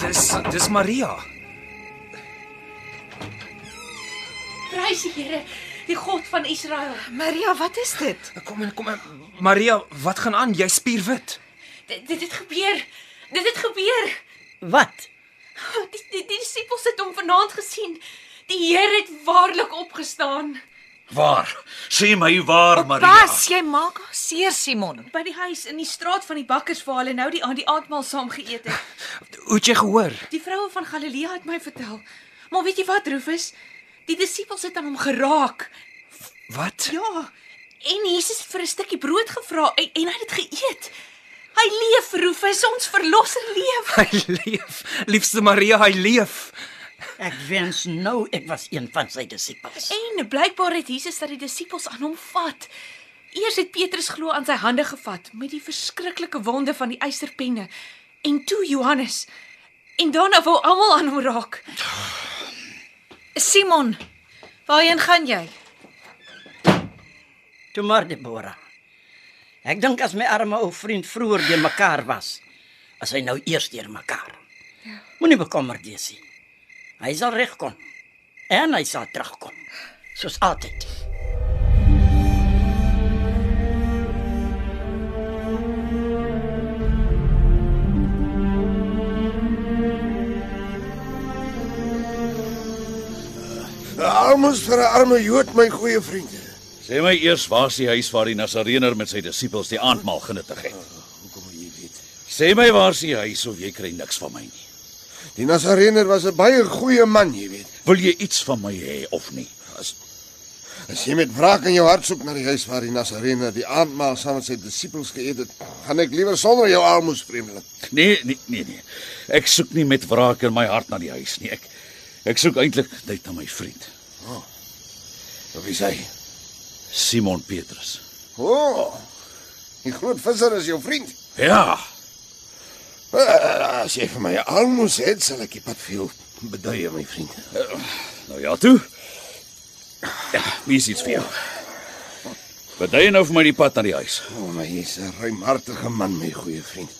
Dis dis Maria. Prys die Here, die God van Israel. Maria, wat is dit? Kom in, kom in. Maria, wat gaan aan? Jy spierwit. Dit dit het gebeur. Dit het gebeur. Wat? Die die, die disippels het hom vanaand gesien. Die Here het waarlik opgestaan Waar? Sê my waar, Maria. Pas, jy maak haar seer, Simon. by die huis in die straat van die bakkers waar hulle nou die aan die aandmaal saam geëet het. Hoe het jy gehoor? Die vroue van Galilea het my vertel. Maar weet jy wat, Rufus? Die disippels het aan hom geraak. Wat? Ja. En Jesus het vir 'n stukkie brood gevra en, en hy het dit geëet. Hy leef, Rufus, ons verlosser leef. Hy leef. Liefste Maria, hy leef. Ek wens nou ek was een van sy disippels. En blykbaar het Jesus dat die disippels aan hom vat. Eers het Petrus glo aan sy hande gevat met die verskriklike wonde van die eisterpenne en toe Johannes. En daarna wou almal aan hom raak. Simon, waarheen gaan jy? Toe maar Deborah. Ek dink as my arme ou vriend vroeër deur mekaar was, as hy nou eers deur mekaar. Ja. Moenie bekommerd wees nie. Hy sal regkom. En hy sal terugkom. Soos altyd. Almoes vir 'n arme Jood, my goeie vriend. Sê my eers waar is die huis waar die Nasareëner met sy disippels die aandmaal genuttig het? Hoekom wil jy weet? Sê my waar is die huis of jy kry niks van my nie. Die Nasareëner was 'n baie goeie man, jy weet. Wil jy iets van my hê of nie? As as jy met wraak in jou hart soek na die huis waar die Nasareëner die aandmaal saam met sy disippels geëet het, gaan ek liewer sonder jou almoes vreemdeling. Nee, nee, nee, nee. Ek soek nie met wraak in my hart na die huis nie. Ek ek soek eintlik net na my vriend, Of wie sê? Simon Petrus. O. Oh, die groot visser is jou vriend. Ja, Uh, as jy vir my 'n almoes het, sal ek die pad vir jou beduie, my vriend. nou ja toe. Ja, wie is iets vir jou? Jy nou vir my die pad na die huis? O, oh, maar jy's 'n ruimhartige man, my goeie vriend.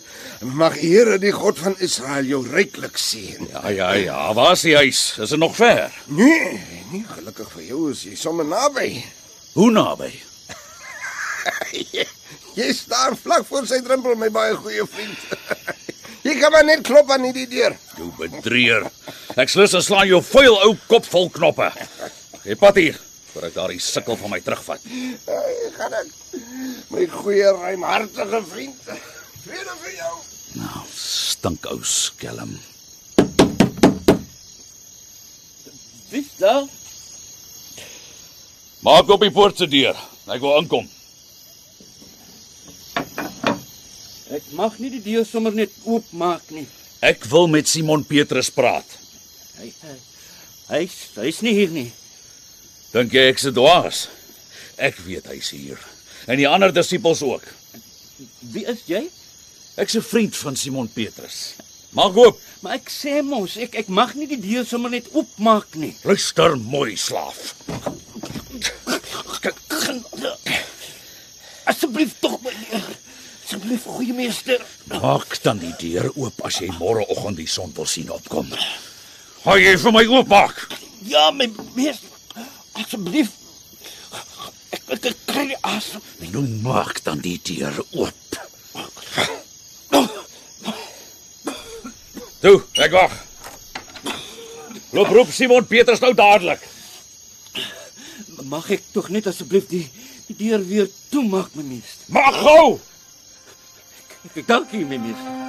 Mag die Here, die God van Israel, jou ryklik seën. Ja, ja, ja. Waar is die huis? Is dit nog ver? Nee, nie gelukkig vir jou is jy sommer naby. Hoe naby? Jy, jy staan vlak voor sy drempel, my baie goeie vriend. jy kan maar net klop aan hierdie deur. Jou bedrieër. Ek slus en slaan jou vuil ou kop vol knoppe. Gee pad hier, voor ek daardie sukkel van my terugvat. Hey, gaan ek. My goeie ruimhartige vriend. Vrede vir jou. Nou, stink ou skelm. Wie daar? Maak op die poort se deur. Ek wil inkom. Ek mag nie die deur sommer net oopmaak nie. Ek wil met Simon Petrus praat. Hy hy hy's hy's nie hier nie. Dink jy ek se dwaas? Ek weet hy's hier. En die ander disippels ook. Wie is jy? Ek's 'n vriend van Simon Petrus. Maak oop. Maar ek sê mos, ek ek mag nie die deur sommer net oopmaak nie. Luister mooi, slaaf. Asseblief tog. Asseblief goeie meester. Maak dan die deur oop as jy môreoggend die son wil sien opkom. Gaan jy vir my oopmaak? Ja, my meester. Asseblief. Ek ek, ek kry nie asem. Nou maak dan die deur oop. Toe, ek wag. Loop roep Simon Petrus nou dadelik. Mag ek tog net asseblief die die deur weer toemaak, my meester. Mag gou. Ek, ek dank u, my meester.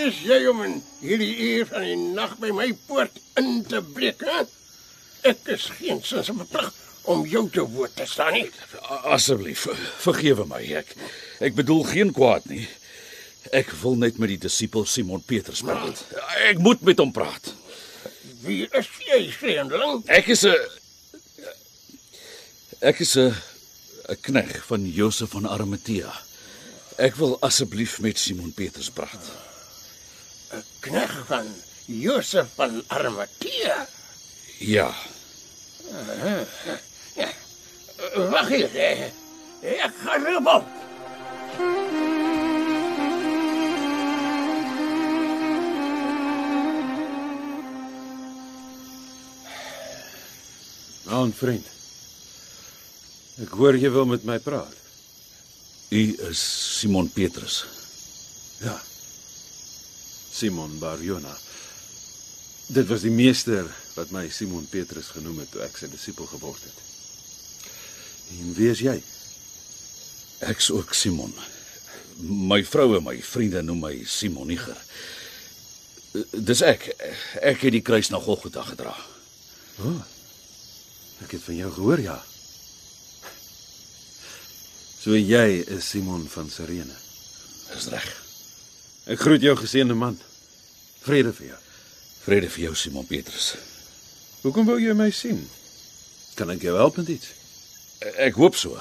Is jy om in hierdie uur van die nag by my poort in te breek, hè? Ek is geen sins verplig om jou te woord te staan nie. Asseblief, vergewe my. Ek ek bedoel geen kwaad nie. Ek wil net met die disipel Simon Petrus praat. Ek moet met hom praat. Wie is jy, vreemdeling? Ek is 'n Ek is 'n 'n knegg van Josef van Arimatea. Ek wil asseblief met Simon Petrus praat. Knegg van Josef van Arimatea. Ja, Wag hier. Ek gaan roep op. vriend. Ek hoor jy wil met my praat. u is Simon Petrus. Ja. Simon Barjona. Dit was die meester wat my Simon Petrus genoem het toe ek sy disipel geword het. En wie is jy? Ek's ook Simon. My vrou en my vriende noem my Simoniger. Dis ek. Ek het die kruis na Golgotha gedra. Oh, ek het van jou gehoor, ja. So jy is Simon van Sirene. Dis reg. Ek groet jou geseënde man. Vrede vir jou. Vrede vir jou Simon Petrus. Hoekom wou jy my sien? Kan ek jou help met iets? Ek hoop so.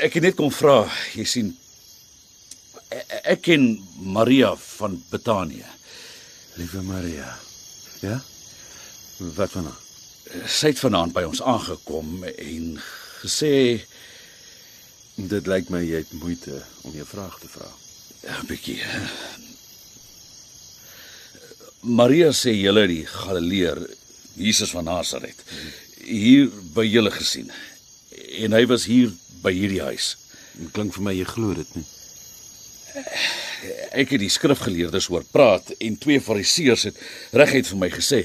Ek het net kom vra, jy sien ek ken Maria van Betanië. Liewe Maria. Ja? Wat van haar? Sy het vanaand by ons aangekom en gesê Dit lyk my jy het moeite om jou vraag te vra. 'n bietjie. Maria sê julle die Galileer Jesus van Nasaret hier by julle gesien. En hy was hier by hierdie huis. Dit klink vir my jy glo dit nie. Ek het die skrifgeleerdes hoor praat en twee fariseërs het reguit vir my gesê: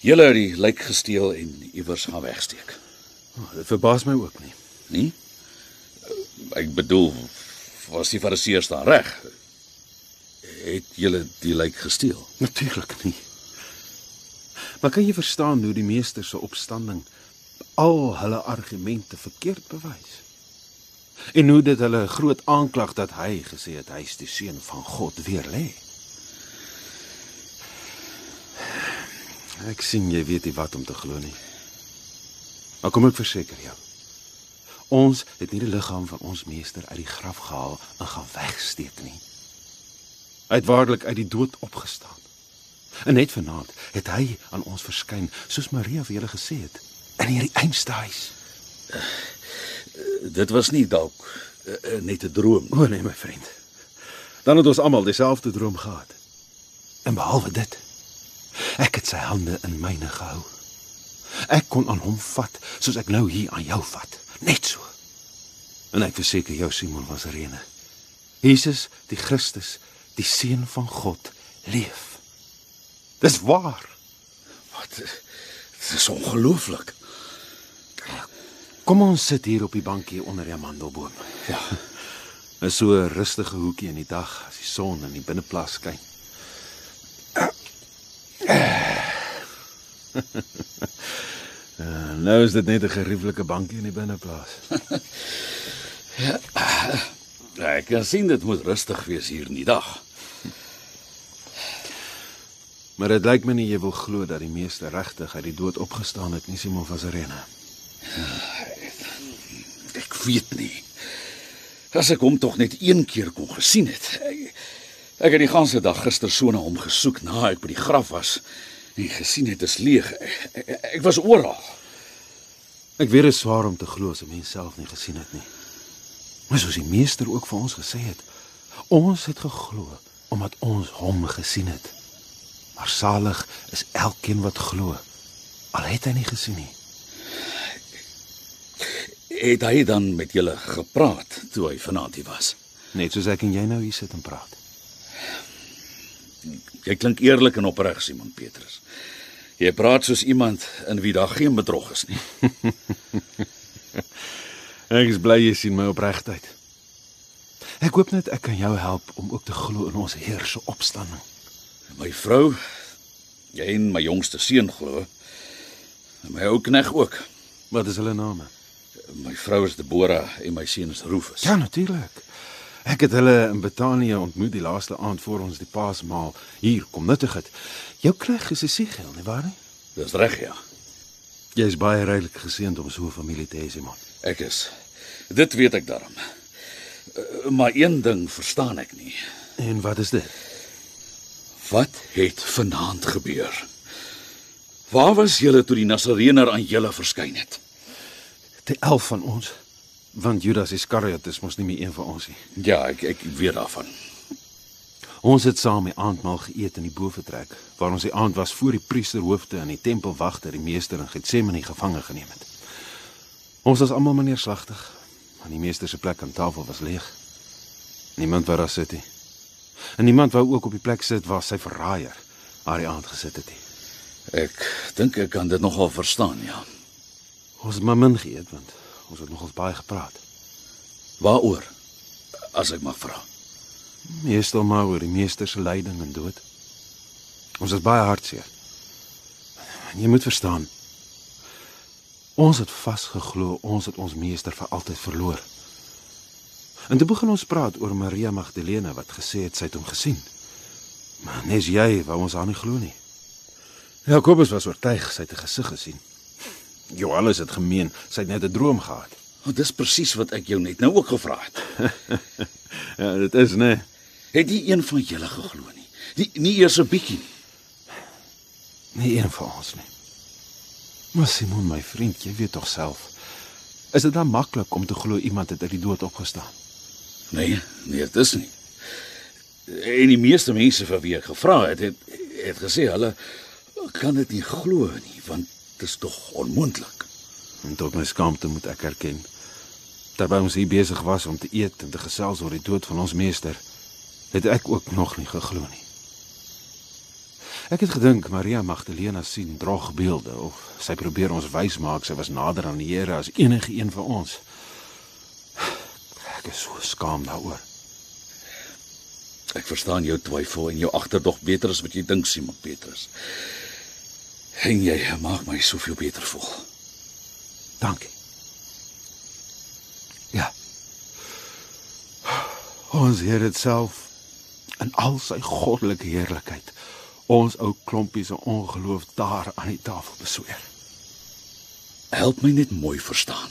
"Julle het die lijk gesteel en iewers gaan wegsteek." Oh, dit verbaas my ook nie. Nie? Ek bedoel, was die fariseërs dan reg? Het julle die lijk gesteel? Natuurlik nie. Maar kan jy verstaan hoe die meester se opstanding al hulle argumente verkeerd bewys? En hoe dit hulle groot aanklag dat hy gesê het hy is die seun van God weer lê? Ek sien jy weet nie wat om te glo nie. Maar kom ek verseker jou. Ons het nie die liggaam van ons meester uit die graf gehaal en gaan wegsteek nie. Hy het waarlik uit die dood opgestaan. En net vanaand het hy aan ons verskyn, soos Maria vir julle gesê het, in hierdie einste huis. Dit was nie dalk uh, net 'n droom. O nee, my vriend. Dan het ons almal dieselfde droom gehad. En behalwe dit, ek het sy hande in myne gehou. Ek kon aan hom vat soos ek nou hier aan jou vat, net so. En ek verseker jou Simon van Sirene, Jesus, die Christus, die seun van God, leef. Dis waar. Wat? Dit is ongelooflik. Kom ons sit hier op die bankie onder die amandelboom. Ja. Is so 'n rustige hoekie in die dag as die son in die binneplaas skyn. Ja, nou is dit net 'n gerieflike bankie in die binneplaas. Ja, ek kan sien dit moet rustig wees hier in die dag. Maar dit lyk my nie jy wil glo dat die meester regtig uit die dood opgestaan het nie, Simon van Sirene. Ek weet nie. As ek hom tog net een keer kon gesien het. Ek, ek het die ganse dag gister so na hom gesoek na ek by die graf was en gesien het is leeg. Ek, ek, ek was oral. Ek weet dit is swaar om te glo as 'n mens self nie gesien het nie. Maar soos die meester ook vir ons gesê het, ons het geglo omdat ons hom gesien het. Maar salig is elkeen wat glo, al het hy nie gesien nie. Het hy dan met julle gepraat toe hy vanaand hier was? Net soos ek en jy nou hier sit en praat. Jy klink eerlik en opreg, Simon Petrus. Jy praat soos iemand in wie daar geen bedrog is nie. Ek is bly jy sien my opregtheid. Ek hoop net ek kan jou help om ook te glo in ons Heer se opstanding. My vrou, jy en my jongste seun glo. En my ou knegg ook. Wat is hulle name? My vrou is Deborah en my seun is Rufus. Ja, natuurlik. Ek het hulle in Betanië ontmoet die laaste aand voor ons die Paasmaal hier kom nuttig het. Jou knegg is Esigiel, nie waar nie? Dis reg ja. Jy is baie rydelik geseënd om so 'n familie te hê, Simon. Ek is. Dit weet ek daarom. Uh, Maar een ding verstaan ek nie. En wat is dit? Wat het vanaand gebeur? Waar was julle toe die Nasareener aan julle verskyn het? Die 11 van ons, want Judas Iskariot is mos nie meer een van ons nie. Ja, ek ek weet daarvan. Ons het saam die aandmaal geëet in die boefretrek, waar ons die aand was voor die priesterhoofde en die tempelwagter die meester in Getsemane gevange geneem het. Ons was almal neerslagtig, want die meester se plek aan tafel was leeg. Niemand wou daar sit nie. En niemand wou ook op die plek sit waar sy verraaier haar die aand gesit het nie. Ek dink ek kan dit nogal verstaan, ja. Ons het maar min geëet want ons het nogals baie gepraat. Waaroor? As ek mag vra. Meestal maar oor die meester se lyding en dood. Ons is baie hartseer. En jy moet verstaan. Ons het vasgeglo ons het ons meester vir altyd verloor. En toe begin ons praat oor Maria Magdalene wat gesê het sy het hom gesien. Maar nes jy wou ons haar nie glo nie. Jakobus was oortuig sy het 'n gesig gesien. Johannes het gemeen sy het net 'n droom gehad. Want dis presies wat ek jou net nou ook gevra het. Ja, dit is nê. Nee. Het nie een van julle geglo nie. Nie nie eers 'n bietjie nie. Nie een van ons nie. Maar Simon, my vriend, jy weet tog self. Is dit dan maklik om te glo iemand het uit die dood opgestaan? Nee, nee, dit is nie. En die meeste mense vir wie ek gevra het, het het gesê hulle kan dit nie glo nie, want is tog onmoontlik. En tot my skaamte moet ek erken, terwyl ons hier besig was om te eet en te gesels oor die dood van ons meester, het ek ook nog nie geglo nie. Ek het gedink Maria Magdalena sien drogbeelde of sy probeer ons wys maak sy was nader aan die Here as enige een van ons. Ek is so skaam daaroor. Ek verstaan jou twyfel en jou agterdog beter as wat jy dink, Simon Petrus. En jy maak my soveel beter voel. Dankie. Ja. Ons Here het self in al sy goddelike heerlikheid ons ou klompie se ongeloof daar aan die tafel besweer. Help my net mooi verstaan.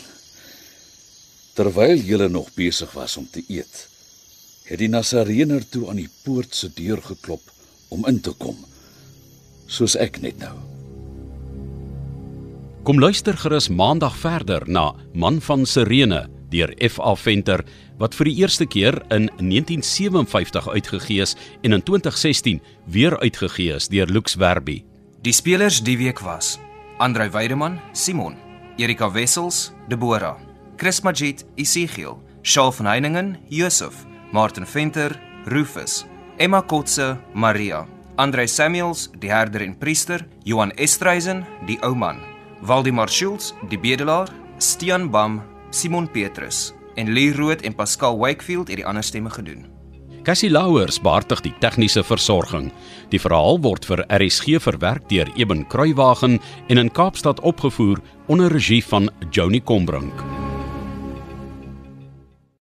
Terwyl julle nog besig was om te eet, het die Nasareener toe aan die poort se deur geklop om in te kom, soos ek net nou. Kom luister gerus maandag verder na Man van Sirene deur F.A. Venter wat vir die eerste keer in 1957 uitgegee is en in 2016 weer uitgegee is deur Lux Werby. Die spelers die week was: Andrei Weideman, Simon, Erika Wessels, Deborah, Chris Magid, Isigiel, Shaal van Heiningen, Josef, Martin Venter, Rufus, Emma Kotse, Maria, Andrei Samuels, die herder en priester, Johan Estreisen, die ou man, Waldemar Schultz, die bedelaar, Stian Bam, Simon Petrus en Lee Rood en Pascal Wakefield het die ander stemme gedoen. Cassie Louwers beheer die tegniese versorging. Die verhaal word vir RSG verwerk deur Eben Kruiwagen en in Kaapstad opgevoer onder regie van Joni Combrink.